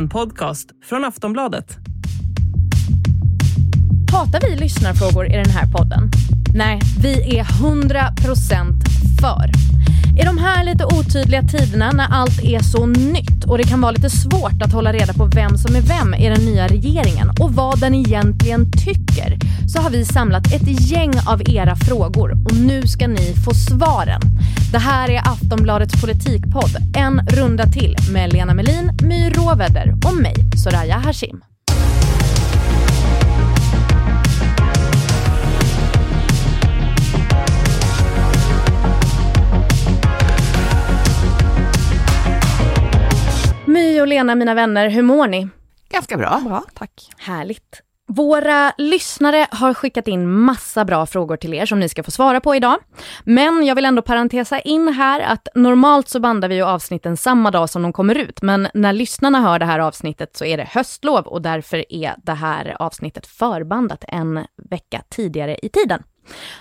En podcast från Aftonbladet. Hatar vi lyssnarfrågor i den här podden? Nej, vi är 100% för. I de här lite otydliga tiderna när allt är så nytt och det kan vara lite svårt att hålla reda på vem som är vem i den nya regeringen och vad den egentligen tycker så har vi samlat ett gäng av era frågor och nu ska ni få svaren. Det här är Aftonbladets politikpodd, en runda till med Lena Melin, My Råväder och mig, Soraya Hashim. My och Lena, mina vänner, hur mår ni? Ganska bra. Bra, tack. Härligt. Våra lyssnare har skickat in massa bra frågor till er som ni ska få svara på idag. Men jag vill ändå parentesa in här att normalt så bandar vi ju avsnitten samma dag som de kommer ut. Men när lyssnarna hör det här avsnittet så är det höstlov och därför är det här avsnittet förbandat en vecka tidigare i tiden.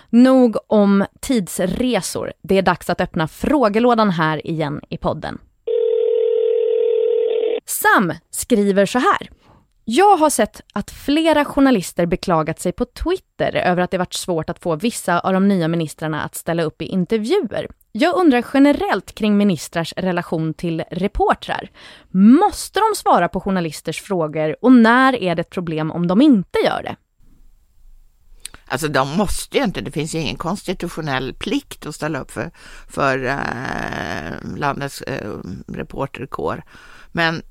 Nog om tidsresor. Det är dags att öppna frågelådan här igen i podden. Sam skriver så här. Jag har sett att flera journalister beklagat sig på Twitter över att det varit svårt att få vissa av de nya ministrarna att ställa upp i intervjuer. Jag undrar generellt kring ministrars relation till reportrar. Måste de svara på journalisters frågor och när är det ett problem om de inte gör det? Alltså de måste ju inte, det finns ju ingen konstitutionell plikt att ställa upp för, för eh, landets eh, reporterkår. Men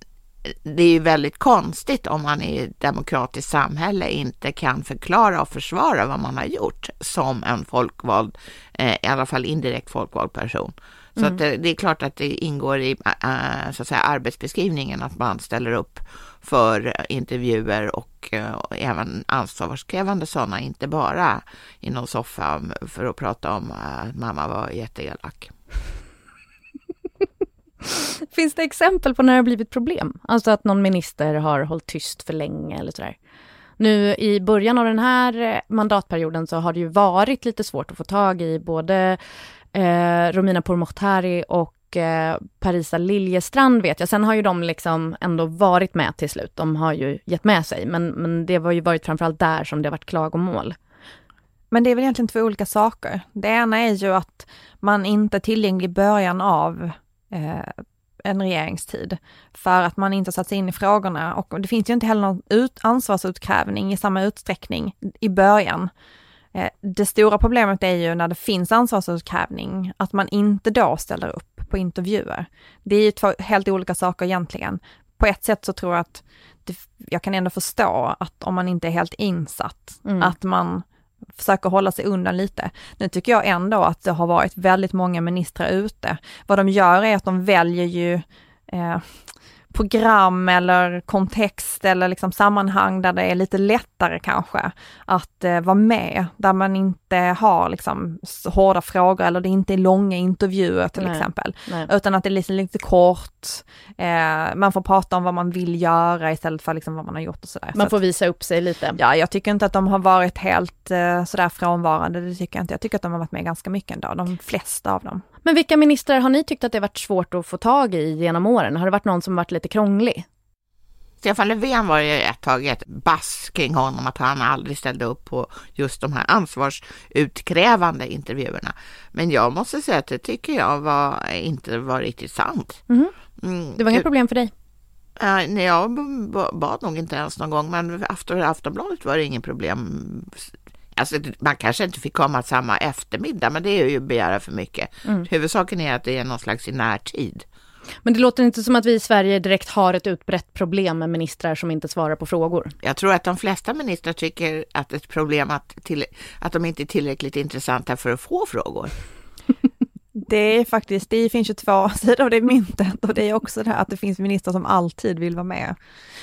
det är ju väldigt konstigt om man i ett demokratiskt samhälle inte kan förklara och försvara vad man har gjort som en folkvald, eh, i alla fall indirekt folkvald person. Så mm. att det, det, är klart att det ingår i äh, så att säga, arbetsbeskrivningen att man ställer upp för intervjuer och äh, även ansvarskrävande sådana, inte bara i någon soffa för att prata om att mamma var jätteelak. Finns det exempel på när det har blivit problem? Alltså att någon minister har hållit tyst för länge eller sådär. Nu i början av den här eh, mandatperioden så har det ju varit lite svårt att få tag i både eh, Romina Pourmokhtari och eh, Parisa Liljestrand vet jag. Sen har ju de liksom ändå varit med till slut. De har ju gett med sig, men, men det har ju varit framförallt där som det har varit klagomål. Men det är väl egentligen två olika saker. Det ena är ju att man inte är tillgänglig i början av eh, en regeringstid för att man inte satt sig in i frågorna och det finns ju inte heller någon ut, ansvarsutkrävning i samma utsträckning i början. Eh, det stora problemet är ju när det finns ansvarsutkrävning, att man inte då ställer upp på intervjuer. Det är ju två helt olika saker egentligen. På ett sätt så tror jag att det, jag kan ändå förstå att om man inte är helt insatt, mm. att man försöker hålla sig undan lite. Nu tycker jag ändå att det har varit väldigt många ministrar ute. Vad de gör är att de väljer ju eh, program eller kontext eller liksom sammanhang där det är lite lättare kanske att eh, vara med, där man inte har liksom hårda frågor eller det inte är långa intervjuer till nej, exempel, nej. utan att det är lite, lite kort, eh, man får prata om vad man vill göra istället för liksom vad man har gjort och sådär. Man så får visa upp sig lite. Ja, jag tycker inte att de har varit helt eh, sådär frånvarande, det tycker jag inte. Jag tycker att de har varit med ganska mycket ändå, de flesta av dem. Men vilka ministrar har ni tyckt att det varit svårt att få tag i genom åren? Har det varit någon som varit lite krånglig? Stefan Löfven var ju ett tag ett bass kring honom att han aldrig ställde upp på just de här ansvarsutkrävande intervjuerna. Men jag måste säga att det tycker jag var, inte var riktigt sant. Mm. Mm, det var inga problem för dig? Nej, jag bad nog inte ens någon gång, men efter Aftonbladet var det ingen problem Alltså, man kanske inte fick komma samma eftermiddag, men det är ju att begära för mycket. Mm. Huvudsaken är att det är någon slags i närtid. Men det låter inte som att vi i Sverige direkt har ett utbrett problem med ministrar som inte svarar på frågor. Jag tror att de flesta ministrar tycker att ett problem att, till, att de inte är tillräckligt intressanta för att få frågor. Det är faktiskt, det finns ju två sidor av det myntet och det är också det här att det finns ministrar som alltid vill vara med.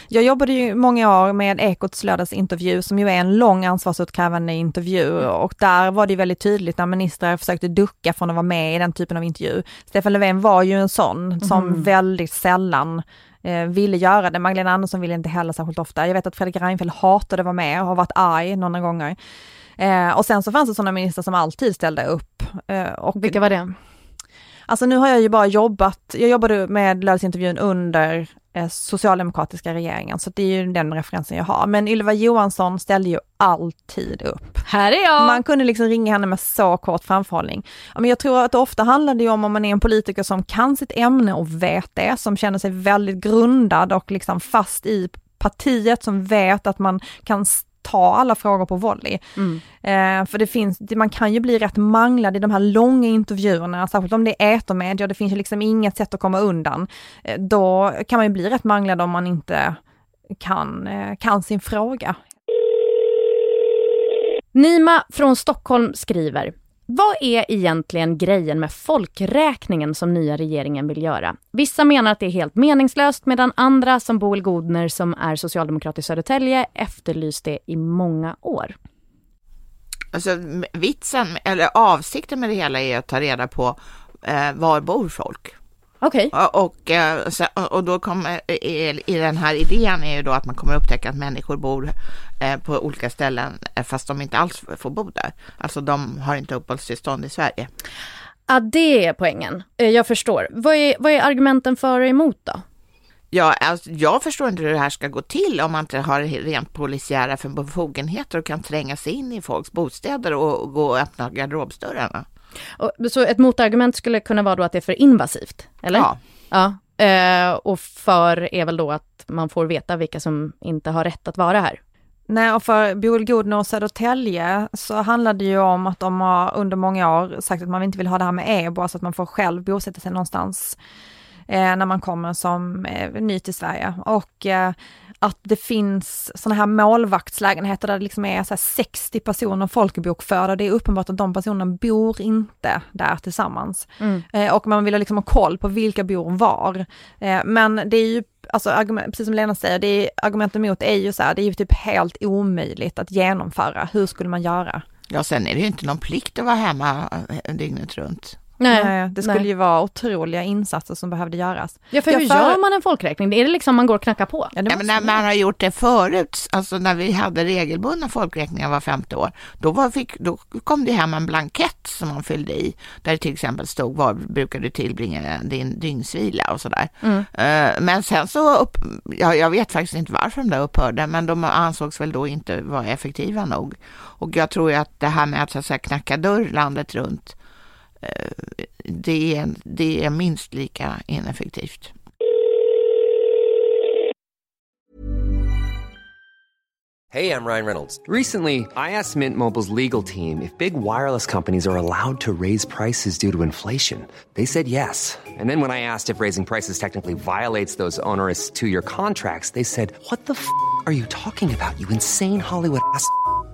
Jag jobbade ju många år med Ekots lördagsintervju som ju är en lång ansvarsutkrävande intervju och där var det väldigt tydligt när ministrar försökte ducka från att vara med i den typen av intervju. Stefan Löfven var ju en sån som mm. väldigt sällan eh, ville göra det. Magdalena Andersson ville inte heller särskilt ofta. Jag vet att Fredrik Reinfeldt hatade att vara med och har varit arg några gånger. Eh, och sen så fanns det sådana ministrar som alltid ställde upp. Eh, och Vilka var det? Alltså nu har jag ju bara jobbat, jag jobbade med lördagsintervjun under eh, socialdemokratiska regeringen, så det är ju den referensen jag har. Men Ylva Johansson ställde ju alltid upp. Här är jag! Man kunde liksom ringa henne med så kort framförhållning. Ja, men jag tror att ofta handlar det om om man är en politiker som kan sitt ämne och vet det, som känner sig väldigt grundad och liksom fast i partiet, som vet att man kan ta alla frågor på volley. Mm. Eh, för det finns, man kan ju bli rätt manglad i de här långa intervjuerna, särskilt om det är etermedia, det finns ju liksom inget sätt att komma undan. Eh, då kan man ju bli rätt manglad om man inte kan, eh, kan sin fråga. Nima från Stockholm skriver vad är egentligen grejen med folkräkningen som nya regeringen vill göra? Vissa menar att det är helt meningslöst medan andra, som Boel Godner som är socialdemokrat i Södertälje, efterlyst det i många år. Alltså vitsen, eller avsikten med det hela är att ta reda på eh, var bor folk? Okej. Okay. Och, och, och då kommer, i, i den här idén är ju då att man kommer upptäcka att människor bor eh, på olika ställen eh, fast de inte alls får bo där. Alltså de har inte uppehållstillstånd i Sverige. Ja, det är poängen. Eh, jag förstår. Vad är, vad är argumenten för och emot då? Ja, alltså, jag förstår inte hur det här ska gå till om man inte har rent polisiära befogenheter och kan tränga sig in i folks bostäder och gå och öppna garderobsdörrarna. Och, så ett motargument skulle kunna vara då att det är för invasivt, eller? Ja. ja. Eh, och för är väl då att man får veta vilka som inte har rätt att vara här. Nej, och för Boel Godner och Södertälje så handlar det ju om att de har under många år sagt att man inte vill ha det här med EBO, alltså att man får själv bosätta sig någonstans eh, när man kommer som eh, ny till Sverige. Och eh, att det finns sådana här målvaktslägenheter där det liksom är så 60 personer folkbokförda. Det är uppenbart att de personerna bor inte där tillsammans. Mm. Eh, och man vill liksom ha koll på vilka bor var. Eh, men det är ju alltså argument, precis som Lena säger, det är, argumenten emot är ju så här, det är ju typ helt omöjligt att genomföra. Hur skulle man göra? Ja, sen är det ju inte någon plikt att vara hemma eh, dygnet runt. Nej, nej, det skulle nej. ju vara otroliga insatser som behövde göras. Ja, för hur för... gör man en folkräkning? Är det liksom man går och knackar på? Ja, ja men när man har gjort det förut, alltså när vi hade regelbundna folkräkningar var femte år, då, var, fick, då kom det hem en blankett som man fyllde i, där det till exempel stod var brukar du tillbringa din dygnsvila och sådär. Mm. Uh, men sen så, upp, ja, jag vet faktiskt inte varför de där upphörde, men de ansågs väl då inte vara effektiva nog. Och jag tror ju att det här med att, så att säga, knacka dörr landet runt, det är, det är minst lika ineffektivt. Hey, I'm Ryan Reynolds. Recently, I asked Mint Mobile's legal team if big wireless companies are allowed to raise prices due to inflation. They said yes. And then when I asked if raising prices technically violates those onerous two-year contracts, they said, "What the f*** are you talking about? You insane Hollywood ass."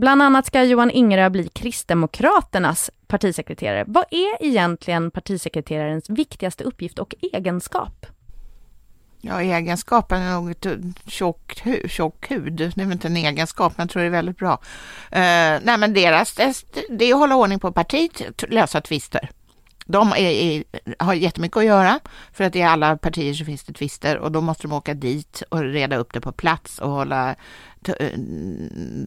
Bland annat ska Johan Ingerö bli Kristdemokraternas partisekreterare. Vad är egentligen partisekreterarens viktigaste uppgift och egenskap? Ja, egenskapen är nog ett eh, tjock, tjock hud. Det är väl inte en egenskap, men jag tror det är väldigt bra. Uh, nej, men deras, det är att hålla ordning på partiet, lösa tvister. De är, är, har jättemycket att göra för att i alla partier så finns det tvister och då måste de åka dit och reda upp det på plats och hålla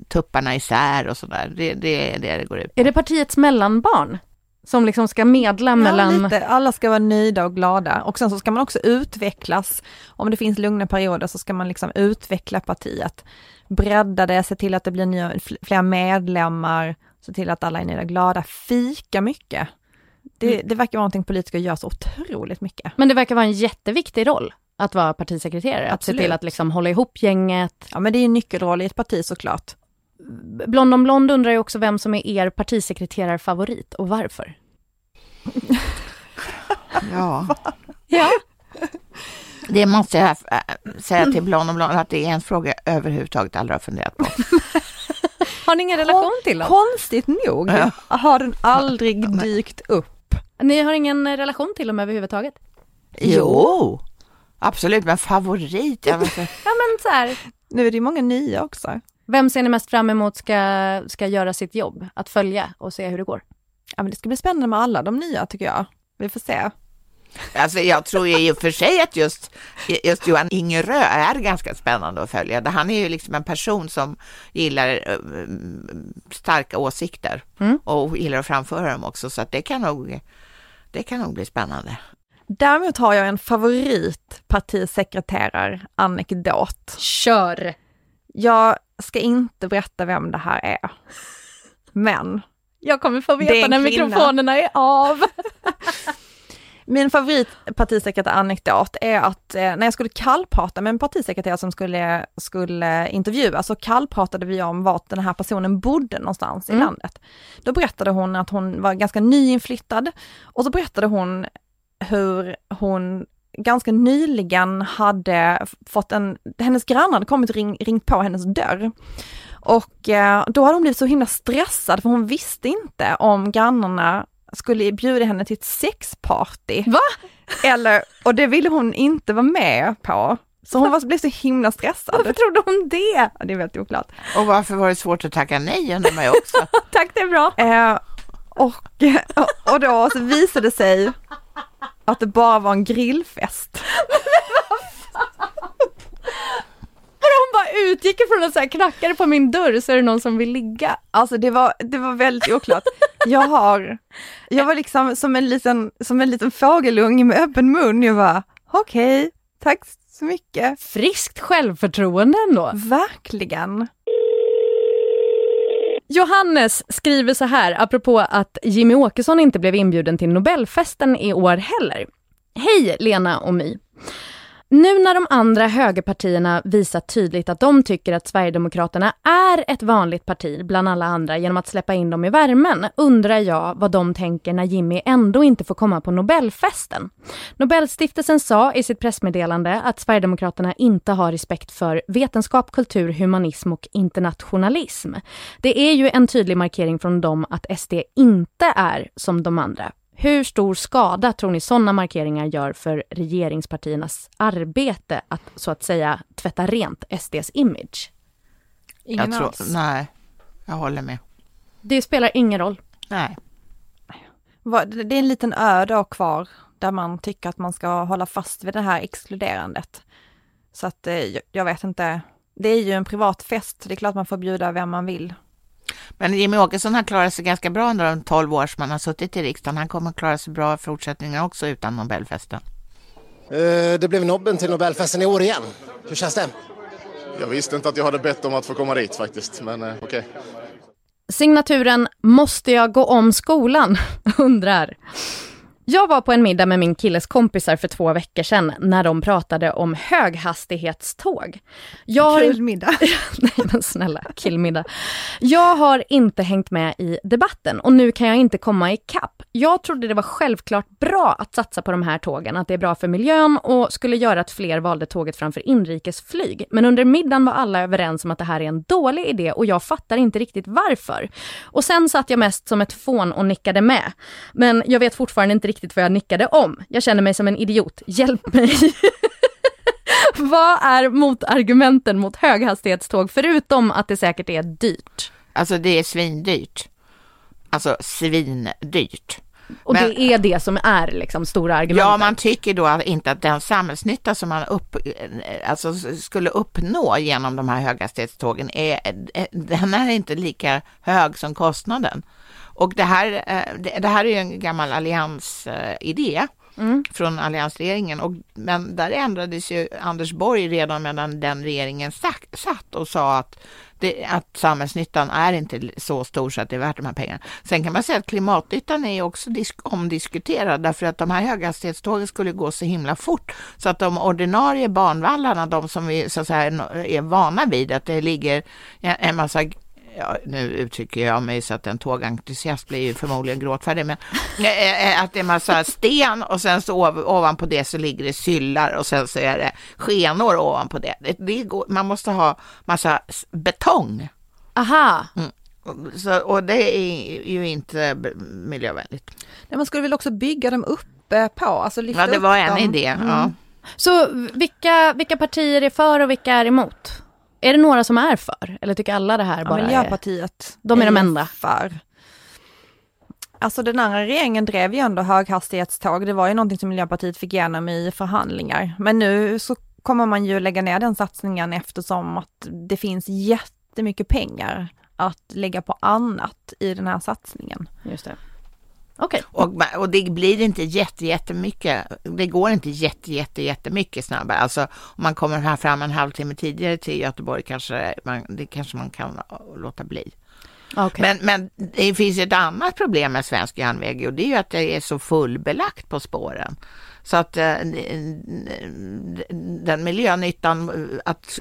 tupparna isär och sådär. Det, det är det det går ut på. Är det partiets mellanbarn? Som liksom ska medla ja, mellan... Lite. Alla ska vara nöjda och glada och sen så ska man också utvecklas. Om det finns lugna perioder så ska man liksom utveckla partiet. Bredda det, se till att det blir nya, fler medlemmar, se till att alla är nöjda och glada. Fika mycket. Det, mm. det verkar vara någonting politiker gör så otroligt mycket. Men det verkar vara en jätteviktig roll att vara partisekreterare, Absolut. att se till att liksom hålla ihop gänget. Ja men det är en nyckelroll i ett parti såklart. Blond om Blond undrar ju också vem som är er partisekreterarfavorit och varför. ja. ja. Det måste jag säga till Blond om Blond att det är en fråga jag överhuvudtaget aldrig har funderat på. har ni ingen relation till dem? Konstigt nog ja. har den aldrig dykt upp. Ni har ingen relation till dem överhuvudtaget? Jo. Absolut, men favorit? Jag ja men så här. Nu är det ju många nya också. Vem ser ni mest fram emot ska, ska göra sitt jobb? Att följa och se hur det går? Ja, men det ska bli spännande med alla de nya tycker jag. Vi får se. Alltså jag tror ju i och för sig att just, just Johan Ingerö är ganska spännande att följa. Han är ju liksom en person som gillar äh, starka åsikter mm. och gillar att framföra dem också, så att det kan nog, det kan nog bli spännande. Däremot har jag en favorit partisekreterar-anekdot. Kör! Jag ska inte berätta vem det här är. Men. Jag kommer få veta när mikrofonerna är av. Min favorit partisekreterare-anekdot är att eh, när jag skulle kallprata med en partisekreterare som skulle, skulle intervjuas så kallpratade vi om vart den här personen bodde någonstans mm. i landet. Då berättade hon att hon var ganska nyinflyttad och så berättade hon hur hon ganska nyligen hade fått en, hennes grannar hade kommit och ring, ringt på hennes dörr. Och eh, då hade hon blivit så himla stressad för hon visste inte om grannarna skulle bjuda henne till ett sexparty. Va? Eller, och det ville hon inte vara med på. Så hon var, blev så himla stressad. Varför trodde hon det? Ja, det är väldigt oklart. Och varför var det svårt att tacka nej undrar man ju också. Tack, det är bra. Eh, och, och då så visade det sig att det bara var en grillfest. hon bara utgick ifrån att så här knackade på min dörr så är det någon som vill ligga. Alltså det var, det var väldigt oklart. Jag har, jag var liksom som en liten, som en liten fågelunge med öppen mun. Jag var okej, okay, tack så mycket. Friskt självförtroende ändå. Verkligen. Johannes skriver så här, apropå att Jimmy Åkesson inte blev inbjuden till Nobelfesten i år heller. Hej Lena och My. Nu när de andra högerpartierna visar tydligt att de tycker att Sverigedemokraterna är ett vanligt parti bland alla andra genom att släppa in dem i värmen, undrar jag vad de tänker när Jimmy ändå inte får komma på Nobelfesten. Nobelstiftelsen sa i sitt pressmeddelande att Sverigedemokraterna inte har respekt för vetenskap, kultur, humanism och internationalism. Det är ju en tydlig markering från dem att SD inte är som de andra hur stor skada tror ni sådana markeringar gör för regeringspartiernas arbete att så att säga tvätta rent SDs image? Ingen jag tror, alls. Nej, jag håller med. Det spelar ingen roll. Nej. Det är en liten ö då kvar där man tycker att man ska hålla fast vid det här exkluderandet. Så att eh, jag vet inte, det är ju en privat fest, det är klart man får bjuda vem man vill. Men Jimmy Åkesson har klarat sig ganska bra under de 12 år som han har suttit i riksdagen. Han kommer att klara sig bra i fortsättningen också utan Nobelfesten. Uh, det blev nobben till Nobelfesten i år igen. Hur känns det? Jag visste inte att jag hade bett om att få komma dit faktiskt, men uh, okej. Okay. Signaturen Måste jag gå om skolan? undrar. Jag var på en middag med min killes kompisar för två veckor sedan när de pratade om höghastighetståg. Jag Kul middag. Nej men snälla, killmiddag. Jag har inte hängt med i debatten och nu kan jag inte komma ikapp. Jag trodde det var självklart bra att satsa på de här tågen, att det är bra för miljön och skulle göra att fler valde tåget framför inrikesflyg. Men under middagen var alla överens om att det här är en dålig idé och jag fattar inte riktigt varför. Och sen satt jag mest som ett fån och nickade med. Men jag vet fortfarande inte riktigt vad jag nickade om. Jag känner mig som en idiot. Hjälp mig! vad är motargumenten mot höghastighetståg, förutom att det säkert är dyrt? Alltså det är svindyrt. Alltså svindyrt. Och Men, det är det som är liksom stora argumentet? Ja, man tycker då inte att den samhällsnytta som man upp, alltså skulle uppnå genom de här höghastighetstågen är, den är inte lika hög som kostnaden. Och det här, eh, det här är ju en gammal alliansidé mm. från alliansregeringen. Och, men där ändrades ju Anders Borg redan medan den regeringen satt och sa att, det, att samhällsnyttan är inte så stor så att det är värt de här pengarna. Sen kan man säga att klimatnyttan är också disk omdiskuterad därför att de här höghastighetstågen skulle gå så himla fort så att de ordinarie banvallarna, de som vi så att säga, är vana vid att det ligger en massa ja, nu uttrycker jag mig så att en tågentusiast blir ju förmodligen gråtfärdig, men eh, eh, att det är massa sten och sen så ovanpå det så ligger det syllar och sen så är det skenor ovanpå det. det, det går, man måste ha massa betong. Aha. Mm. Så, och det är ju inte miljövänligt. Nej, man skulle väl också bygga dem uppe på, alltså lyfta Ja, det var en dem. idé. Mm. Ja. Så vilka, vilka partier är för och vilka är emot? Är det några som är för? Eller tycker alla det här bara ja, Miljöpartiet är... De är de ju enda? För. Alltså den andra regeringen drev ju ändå höghastighetståg. Det var ju någonting som Miljöpartiet fick igenom i förhandlingar. Men nu så kommer man ju lägga ner den satsningen eftersom att det finns jättemycket pengar att lägga på annat i den här satsningen. Just det. Okay. Och, och det blir inte jätte, jättemycket, det går inte jätte, jätte, jättemycket snabbare. Alltså om man kommer här fram en halvtimme tidigare till Göteborg kanske man, det kanske man kan låta bli. Okay. Men, men det finns ett annat problem med svensk järnväg och det är ju att det är så fullbelagt på spåren. Så att eh, den miljönyttan eh, att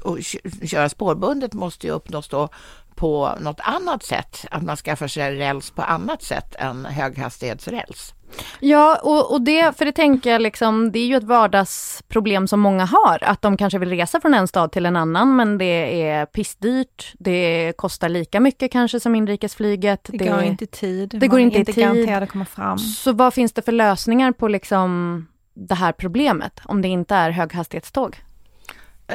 köra spårbundet måste ju uppnås då på något annat sätt, att man skaffar sig räls på annat sätt än höghastighetsräls. Ja, och, och det, för det tänker jag liksom, det är ju ett vardagsproblem som många har, att de kanske vill resa från en stad till en annan, men det är pissdyrt, det kostar lika mycket kanske som inrikesflyget. Det, det går inte i tid, det går inte i tid. att komma fram. Så vad finns det för lösningar på liksom det här problemet, om det inte är höghastighetståg?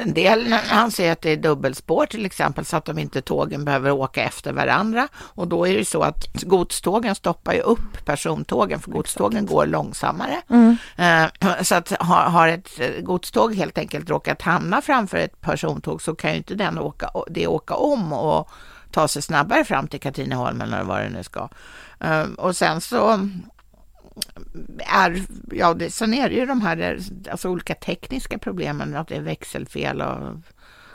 En del anser att det är dubbelspår till exempel så att de inte tågen behöver åka efter varandra och då är det så att godstågen stoppar ju upp persontågen för godstågen går långsammare. Mm. Eh, så att har ett godståg helt enkelt råkat hamna framför ett persontåg så kan ju inte den åka, det åka om och ta sig snabbare fram till Katrineholm eller vad det nu ska. Eh, och sen så är, ja, det, sen är det ju de här alltså olika tekniska problemen, att det är växelfel och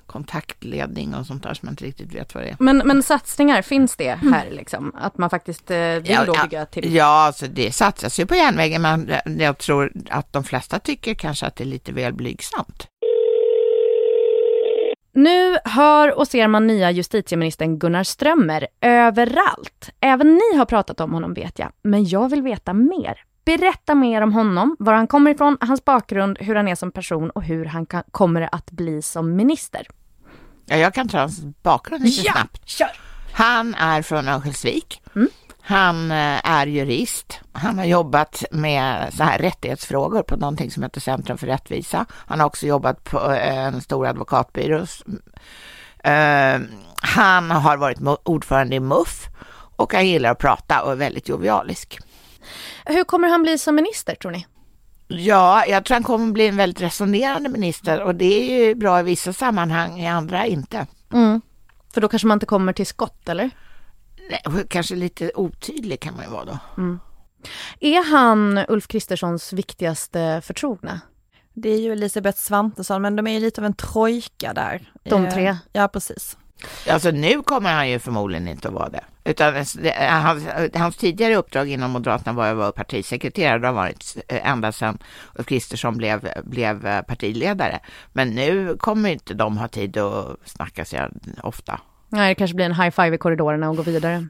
kontaktledning och sånt där som man inte riktigt vet vad det är. Men, men satsningar, finns det här liksom? Att man faktiskt eh, vill ja, då bygga till? Ja, alltså det satsas ju på järnvägen, men jag tror att de flesta tycker kanske att det är lite väl blygsamt. Nu hör och ser man nya justitieministern Gunnar Strömmer överallt. Även ni har pratat om honom vet jag, men jag vill veta mer. Berätta mer om honom, var han kommer ifrån, hans bakgrund, hur han är som person och hur han kan, kommer att bli som minister. Ja, jag kan ta hans bakgrund lite ja, snabbt. Kör. Han är från Örnsköldsvik. Mm. Han eh, är jurist. Han har jobbat med så här rättighetsfrågor på någonting som heter Centrum för rättvisa. Han har också jobbat på en stor advokatbyrå. Uh, han har varit ordförande i MUF och han gillar att prata och är väldigt jovialisk. Hur kommer han bli som minister tror ni? Ja, jag tror han kommer bli en väldigt resonerande minister och det är ju bra i vissa sammanhang, i andra inte. Mm. För då kanske man inte kommer till skott, eller? Nej, kanske lite otydlig kan man ju vara då. Mm. Är han Ulf Kristerssons viktigaste förtrogna? Det är ju Elisabeth Svantesson, men de är ju lite av en trojka där. De tre? Eh, ja, precis. Alltså nu kommer han ju förmodligen inte att vara det. Utan hans, hans tidigare uppdrag inom Moderaterna var att vara partisekreterare. Det har varit eh, ända sedan Ulf Kristersson blev, blev eh, partiledare. Men nu kommer inte de ha tid att snacka så ofta. Nej, det kanske blir en high five i korridorerna och gå vidare.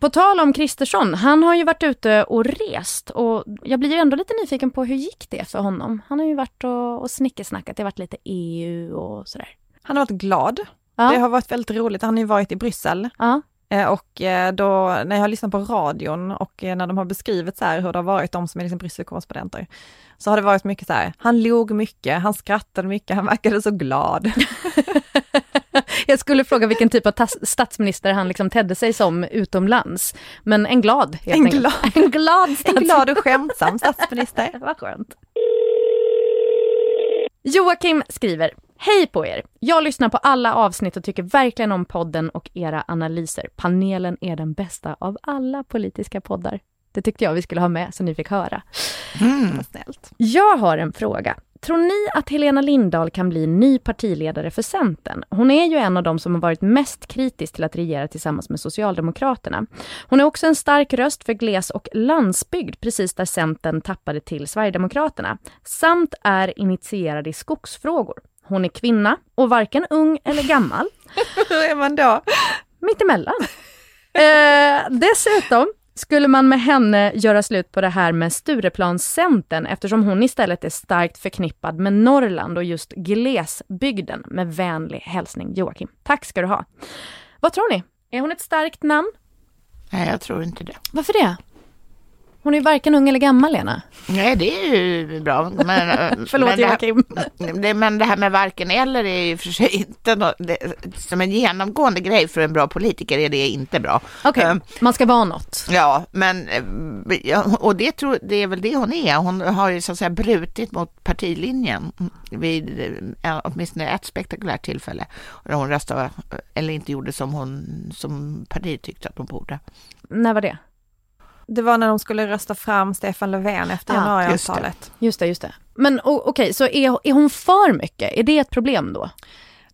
På tal om Kristersson, han har ju varit ute och rest och jag blir ju ändå lite nyfiken på hur gick det för honom? Han har ju varit och, och snickesnackat, det har varit lite EU och sådär. Han har varit glad. Ja. Det har varit väldigt roligt. Han har ju varit i Bryssel. Ja. Eh, och eh, då när jag har lyssnat på radion och när de har beskrivit så här hur det har varit, de som är liksom Brysselkorrespondenter, så har det varit mycket så här, han log mycket, han skrattade mycket, han verkade så glad. jag skulle fråga vilken typ av statsminister han liksom tedde sig som utomlands. Men en glad, en glad, en glad, en glad och skämtsam statsminister. Vad skönt. Joakim skriver, Hej på er! Jag lyssnar på alla avsnitt och tycker verkligen om podden och era analyser. Panelen är den bästa av alla politiska poddar. Det tyckte jag vi skulle ha med så ni fick höra. Mm. snällt. Jag har en fråga. Tror ni att Helena Lindahl kan bli ny partiledare för Centern? Hon är ju en av dem som har varit mest kritisk till att regera tillsammans med Socialdemokraterna. Hon är också en stark röst för gles och landsbygd, precis där Centern tappade till Sverigedemokraterna. Samt är initierad i skogsfrågor. Hon är kvinna och varken ung eller gammal. Hur är man då? Mittemellan. Eh, dessutom skulle man med henne göra slut på det här med Stureplanscentern eftersom hon istället är starkt förknippad med Norrland och just glesbygden. Med vänlig hälsning Joakim. Tack ska du ha. Vad tror ni? Är hon ett starkt namn? Nej, jag tror inte det. Varför det? Hon är ju varken ung eller gammal, Lena. Nej, det är ju bra. Men, eh, Förlåt, men Joakim. det, men det här med varken eller är ju för sig inte nå- det, som en genomgående grej för en bra politiker är det inte bra. Okej, Eh, man ska vara något. Ja, men eh, och det, tror, det är väl det hon är. Hon har ju så att säga brutit mot partilinjen vid åtminstone ett spektakulärt tillfälle. Där hon röstade, eller inte gjorde som, hon, som partiet tyckte att hon borde. När var det? Det var när de skulle rösta fram Stefan Löfven efter Ah, januariavtalet. Just det, just det. Men okej, så är, är hon för mycket? Är det ett problem då?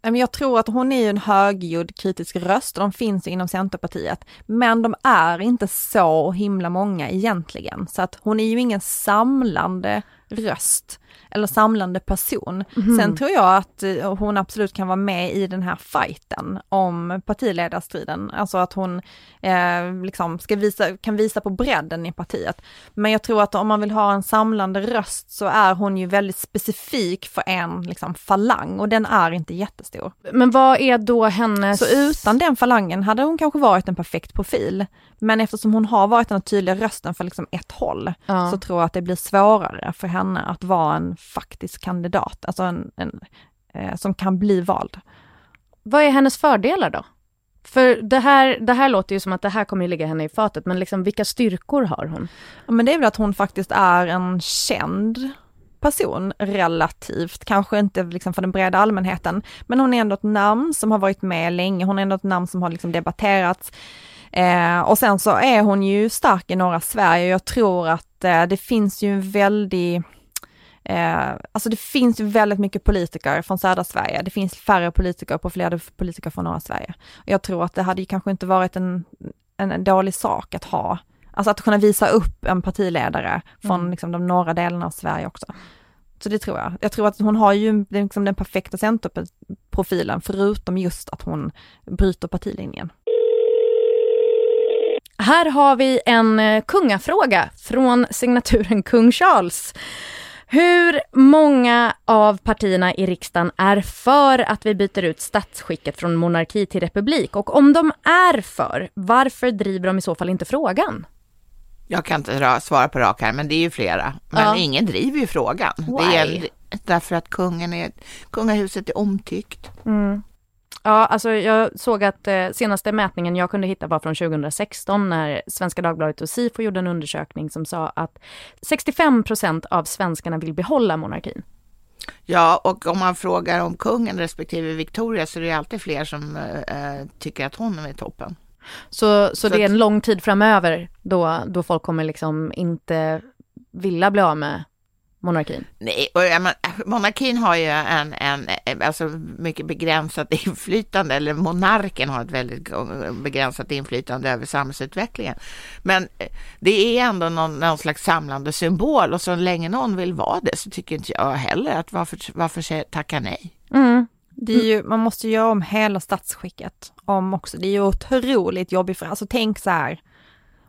Nej, men Jag tror att hon är en högljudd kritisk röst och de finns inom Centerpartiet. Men de är inte så himla många egentligen. Så att hon är ju ingen samlande röst eller samlande person. Sen tror jag att eh, hon absolut kan vara med i den här fighten om partiledarstriden. Alltså att hon eh, liksom ska visa, kan visa på bredden i partiet. Men jag tror att om man vill ha en samlande röst så är hon ju väldigt specifik för en liksom, falang och den är inte jättestor. Men vad är då hennes... Så utan den falangen hade hon kanske varit en perfekt profil. Men eftersom hon har varit den tydliga rösten för liksom ett håll Ja. så tror jag att det blir svårare för henne att vara en faktisk kandidat, alltså en, en eh, som kan bli vald. Vad är hennes fördelar då? För det här, det här låter ju som att det här kommer ju ligga henne i fatet, men liksom vilka styrkor har hon? Ja, men det är väl att hon faktiskt är en känd person relativt, kanske inte liksom för den breda allmänheten, men hon är ändå ett namn som har varit med länge, hon är ändå ett namn som har liksom debatterats. Eh, och sen så är hon ju stark i norra Sverige jag tror att det finns ju en väldig Eh, alltså det finns ju väldigt mycket politiker från södra Sverige. Det finns färre politiker och profilerade politiker från norra Sverige. Och jag tror att det hade ju kanske inte varit en, en, dålig sak att ha Alltså att kunna visa upp en partiledare från liksom, de norra delarna av Sverige också. Så det tror jag. Jag tror att hon har ju liksom, den perfekta centerprofilen förutom just att hon bryter partilinjen. Här har vi en eh, kungafråga från signaturen Kung Charles. Hur många av partierna i riksdagen är för att vi byter ut statsskicket från monarki till republik? Och om de är för, varför driver de i så fall inte frågan? Jag kan inte ra- svara på rak här, men det är ju flera. Men Ja. ingen driver ju frågan. Det Why? är därför att kungen är, kungahuset är omtyckt. Ja, alltså jag såg att eh, senaste mätningen jag kunde hitta var från 2016 när Svenska Dagbladet och Sifo gjorde en undersökning som sa att 65 procent av svenskarna vill behålla monarkin. Ja, och om man frågar om kungen respektive Victoria så är det alltid fler som eh, tycker att hon är toppen. Så, så, Så det är en lång tid framöver då, då folk kommer liksom inte vilja bli av med monarkin. Nej, och jag men, monarkin har ju en, en alltså mycket begränsat inflytande, eller monarken har ett väldigt begränsat inflytande över samhällsutvecklingen. Men eh, det är ändå någon, någon slags samlande symbol och så länge någon vill vara det så tycker inte jag heller att varför, varför tacka nej? Mm. Det är ju, man måste göra om hela statsskicket om också. Det är ju otroligt jobbigt för, alltså tänk så här,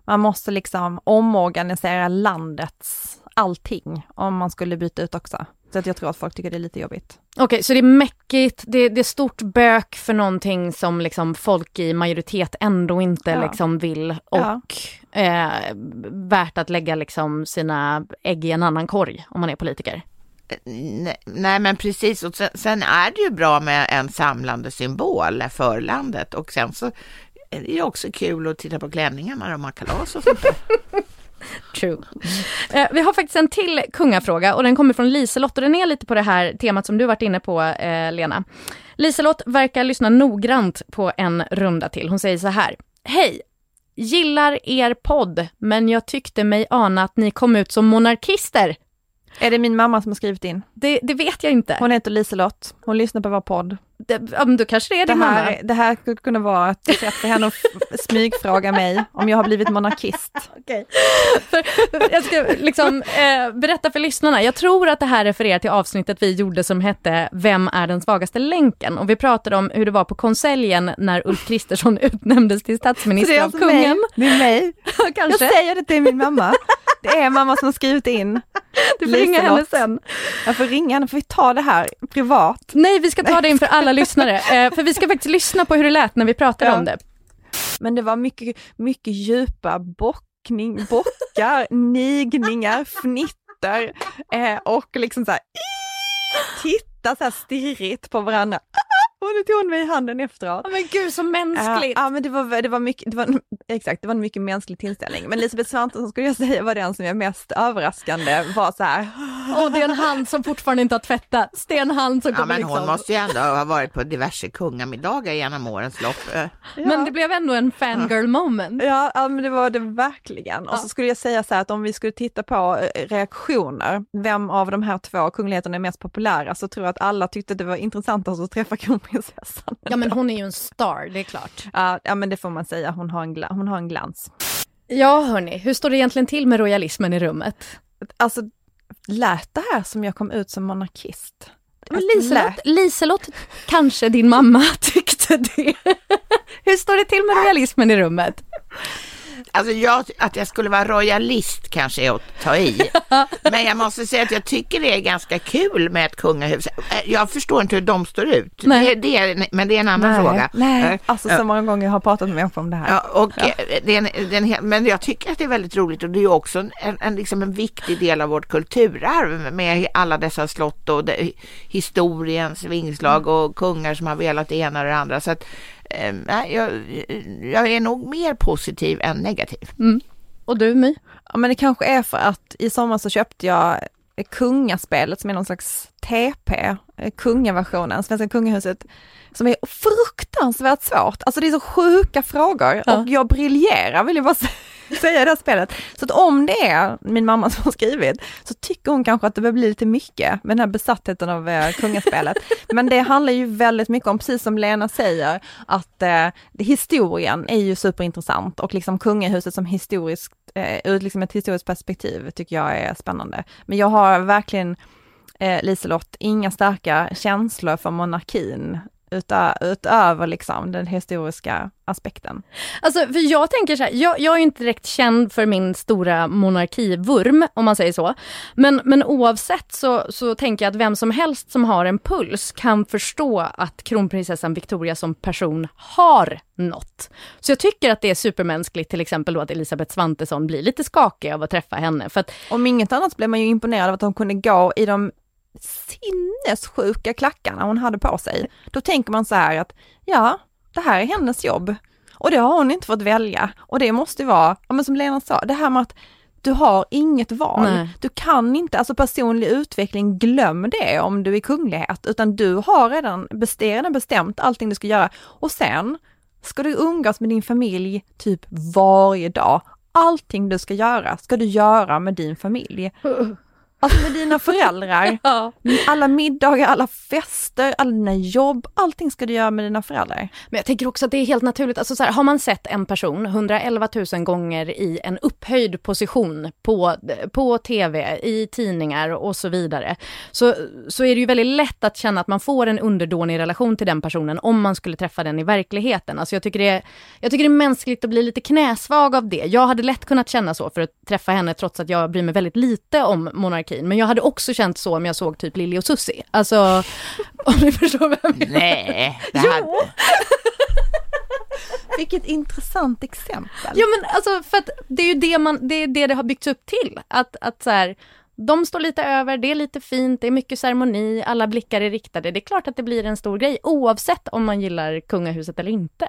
man måste liksom omorganisera landets allting om man skulle byta ut också. Så att jag tror att folk tycker det är lite jobbigt. Okej, så det är mäckigt, det, det är stort bök för någonting som liksom folk i majoritet ändå inte Ja. liksom vill och Ja. eh, värt att lägga liksom sina ägg i en annan korg om man är politiker. Nej, nej, men precis. Och sen, sen är det ju bra med en samlande symbol för landet och sen så är det ju också kul att titta på klänningarna när de har kalas och sånt där. True. Eh, vi har faktiskt en till kungafråga och den kommer från Liselott och den är lite på det här temat som du varit inne på eh, Lena. Liselott verkar lyssna noggrant på en runda till. Hon säger så här. Hej! Gillar er podd, men jag tyckte mig ana att ni kom ut som monarkister. Är det min mamma som har skrivit in? Det, det vet jag inte. Hon heter Liselott, hon lyssnar på vår podd. Det, ja, men då kanske det är Det din mamma. här, det här skulle kunna vara ett sätt för henne att f- smygfråga mig om jag har blivit monarkist. Okej. För, jag ska liksom eh, berätta för lyssnarna. Jag tror att det här refererar till avsnittet vi gjorde som hette Vem är den svagaste länken? Och vi pratade om hur det var på konseljen när Ulf Kristersson utnämndes till statsminister av alltså kungen. mig. Det är mig. Jag Kanske. säger det till min mamma. Det är mamma som har skrivit in. Du får ringa henne sen. Jag får ringa henne, får vi ta det här privat? Nej, vi ska ta det inför alla lyssnare. Eh, för vi ska faktiskt lyssna på hur det lät när vi pratade Ja. om det. Men det var mycket, mycket djupa bock bockning, bockar, nigningar, fnitter eh, och liksom så här titta så här stirrigt på varandra. Och nu tog hon mig i handen efteråt. Men gud så mänskligt. Ja, ja men det var, det var mycket, det var, exakt, det var en mycket mänsklig tillställning. Men Elisabeth Svantesson skulle jag säga var den som är mest överraskande, var så här. Och det är en hand som fortfarande inte har tvättats. Det är en hand som Ja, kommer men hon liksom. måste ju ändå ha varit på diverse kungamiddagar genom årens lopp. Eh, Men det blev ändå en fangirl moment. Ja, ja men det var det verkligen. Och så skulle jag säga så här att om vi skulle titta på eh, reaktioner, vem av de här två kungligheterna är mest populära, så tror jag att alla tyckte det var intressantast att träffa kronprinsessan. Ja men hon är ju en star, det är klart. Ja, ja men det får man säga, hon har en, gla- hon har en glans. Ja hörni, hur står det egentligen till med royalismen i rummet? Alltså, lät det här som jag kom ut som monarkist? Men Liselott, Liselott, kanske din mamma tyckte det. Hur står det till med royalismen i rummet? Alltså jag, att jag skulle vara royalist kanske är att ta i. Men jag måste säga att jag tycker det är ganska kul med ett kungahus. Eh, Jag förstår inte hur de står ut. Nej. Det, det är, men det är en annan fråga. nej. Eh, Alltså så många gånger jag har pratat med människor om det här. Ja, och eh, Det är en, det är en, hel- men jag tycker att det är väldigt roligt och det är också en, en, liksom en viktig del av vårt kulturarv med alla dessa slott och det, historiens vingslag och kungar som har velat det ena och det andra. Så att, eh, nej, jag, jag är nog mer positiv än negativ. Och du My? Ja men det kanske är för att i sommar så köpte jag kungaspelet som är någon slags TP, eh, kungaversionen, Svenska kungahuset, som är fruktansvärt svårt. Alltså det är så sjuka frågor Ja. och jag briljerar vill jag bara sä- säga i det här spelet. Så att om det är min mamma som har skrivit så tycker hon kanske att det börjar bli lite mycket med den här besattheten av eh, kungaspelet. Men det handlar ju väldigt mycket om, precis som Lena säger, att eh, historien är ju superintressant och liksom kungahuset som historiskt, eh, Eh, ur liksom ett historiskt perspektiv tycker jag är spännande. Men jag har verkligen, eh, Liselott, inga starka känslor för monarkin utö- utöver liksom den historiska aspekten. Alltså, för jag tänker så här, jag, jag är inte direkt känd för min stora monarkivurm, om man säger så. Men, men oavsett så, så tänker jag att vem som helst som har en puls kan förstå att kronprinsessan Victoria som person har något. Så jag tycker att det är supermänskligt till exempel då att Elisabeth Svantesson blir lite skakig av att träffa henne. För att, Om inget annat blev man ju imponerad av att hon kunde gå i de sinnessjuka klackarna hon hade på sig. Då tänker man så här att, ja, det här är hennes jobb. Och det har hon inte fått välja. Och det måste vara, ja, men som Lena sa, det här med att du har inget val. Nej. Du kan inte, alltså personlig utveckling, glöm det om du är kunglighet, utan du har redan, redan bestämt allting du ska göra. Och sen ska du umgås med din familj typ varje dag. Allting du ska göra ska du göra med din familj. Alltså med dina föräldrar. ja. Alla middagar, alla fester, alla dina jobb, allting ska du göra med dina föräldrar. Men jag tänker också att det är helt naturligt, alltså så här, har man sett en person 111 000 gånger i en upphöjd position på, på tv, i tidningar och så vidare, så, så är det ju väldigt lätt att känna att man får en underdånig relation till den personen om man skulle träffa den i verkligheten. Alltså jag tycker det är, jag tycker det är mänskligt att bli lite knäsvag av det. Jag hade lätt kunnat känna så för att träffa henne trots att jag bryr mig väldigt lite om monarkin. Men jag hade också känt så om jag såg typ Lili och Susie. Alltså, om ni förstår vad jag menar. Nej, det hade, Vilket intressant exempel. Ja men alltså för att det är ju det man, det är det det har byggts upp till. Att, att så här, de står lite över, det är lite fint, det är mycket ceremoni, alla blickar är riktade. Det är klart att det blir en stor grej oavsett om man gillar kungahuset eller inte.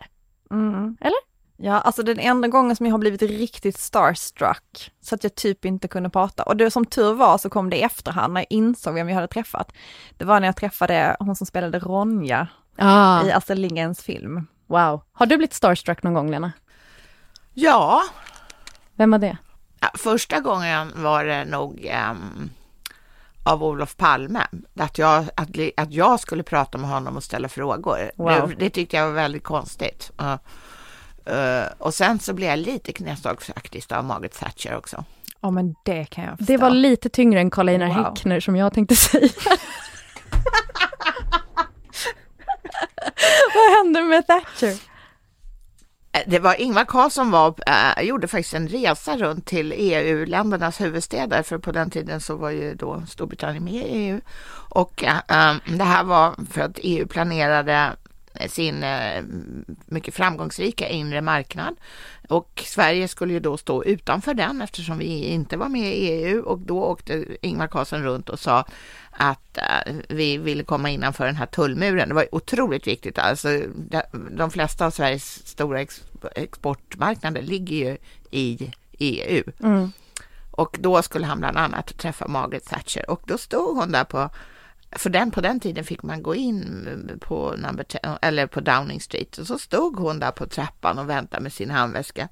Mm. Eller? Ja, alltså den enda gången som jag har blivit riktigt starstruck, så att jag typ inte kunde prata. Och det som tur var så kom det i efterhand när jag insåg vem jag hade träffat. Det var när jag träffade hon som spelade Ronja Ah, i Astrid Lindgrens film. wow. Har du blivit starstruck någon gång Lena? ja, Vem var det? Ja, första gången var det nog ehm, av Olof Palme, att jag, att, att jag skulle prata med honom och ställa frågor. Wow. Det, det tyckte jag var väldigt konstigt. Uh, uh, och sen så blev jag lite knäsvag faktiskt av Margaret Thatcher också. Ja men det kan jag förstå. Det var lite tyngre än Karl Einar Wow. Häckner som jag tänkte säga. Vad hände med Thatcher? Eh, Det var Ingvar Carlsson var, äh, gjorde faktiskt en resa runt till EU-ländernas huvudstäder, för på den tiden så var ju då Storbritannien med i EU. Och äh, det här var för att EU planerade sin eh, mycket framgångsrika inre marknad och Sverige skulle ju då stå utanför den eftersom vi inte var med i EU och då åkte Ingvar Carlsson runt och sa att uh, vi ville komma innanför den här tullmuren. Det var otroligt viktigt. Alltså, de, flesta av Sveriges stora ex, exportmarknader ligger ju i EU. Mm. Och då skulle han bland annat träffa Margaret Thatcher och då stod hon där på för den, på den tiden fick man gå in på, number 10, eller på Downing Street och så stod hon där på trappan och väntade med sin handväska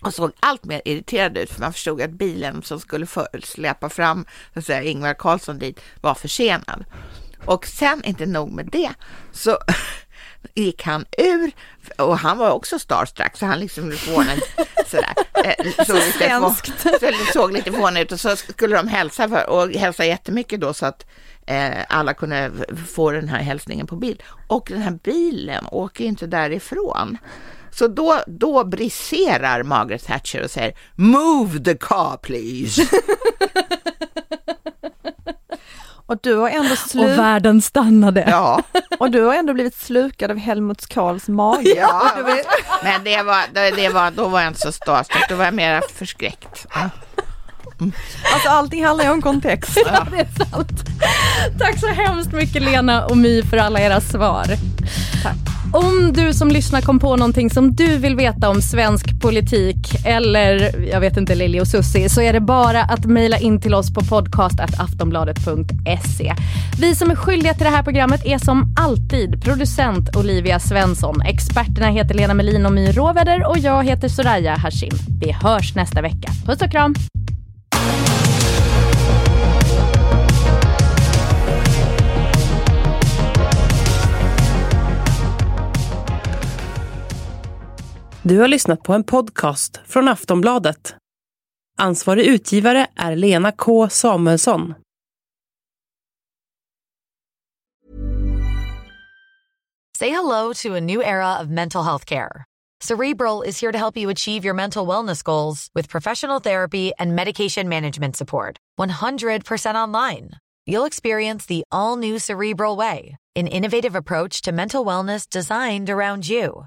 och såg allt mer irriterad ut för man förstod att bilen som skulle för, släpa fram så att säga, Ingvar Carlsson dit var försenad. Och sen, inte nog med det, så gick han ur och han var också starstruck så han liksom fånig sådär. Eh, såg lite, såg lite fånig ut och så skulle de hälsa för, och hälsa jättemycket då så att alla kunde få den här hälsningen på bild. Och den här bilen åker inte därifrån. Så då, då briserar Margaret Thatcher och säger Move the car please. Och du har ändå slu... Och världen stannade. Ja. Och du har ändå blivit slukad av Helmut Karls mage. Ja, men det var, det var, då var jag inte så starstruck, då var jag mer förskräckt. Mm. Alltså allting handlar ju om kontext. Ja, det är sant. Tack så hemskt mycket Lena och My för alla era svar. Tack. Om du som lyssnar kom på någonting som du vill veta om svensk politik eller jag vet inte Lili och Susi så är det bara att mejla in till oss på podcast.aftonbladet.se. Vi som är skyldiga till det här programmet är som alltid producent Olivia Svensson. Experterna heter Lena Melin och My Råväder och jag heter Soraya Hashim. Vi hörs nästa vecka. Puss och kram! Du har lyssnat på en podcast från Aftonbladet. Ansvarig utgivare är Lena K Samuelsson. Say hello to a new era of mental health care. Cerebral is here to help you achieve your mental wellness goals with professional therapy and medication management support. 100% online. You'll experience the all new Cerebral Way, an innovative approach to mental wellness designed around you.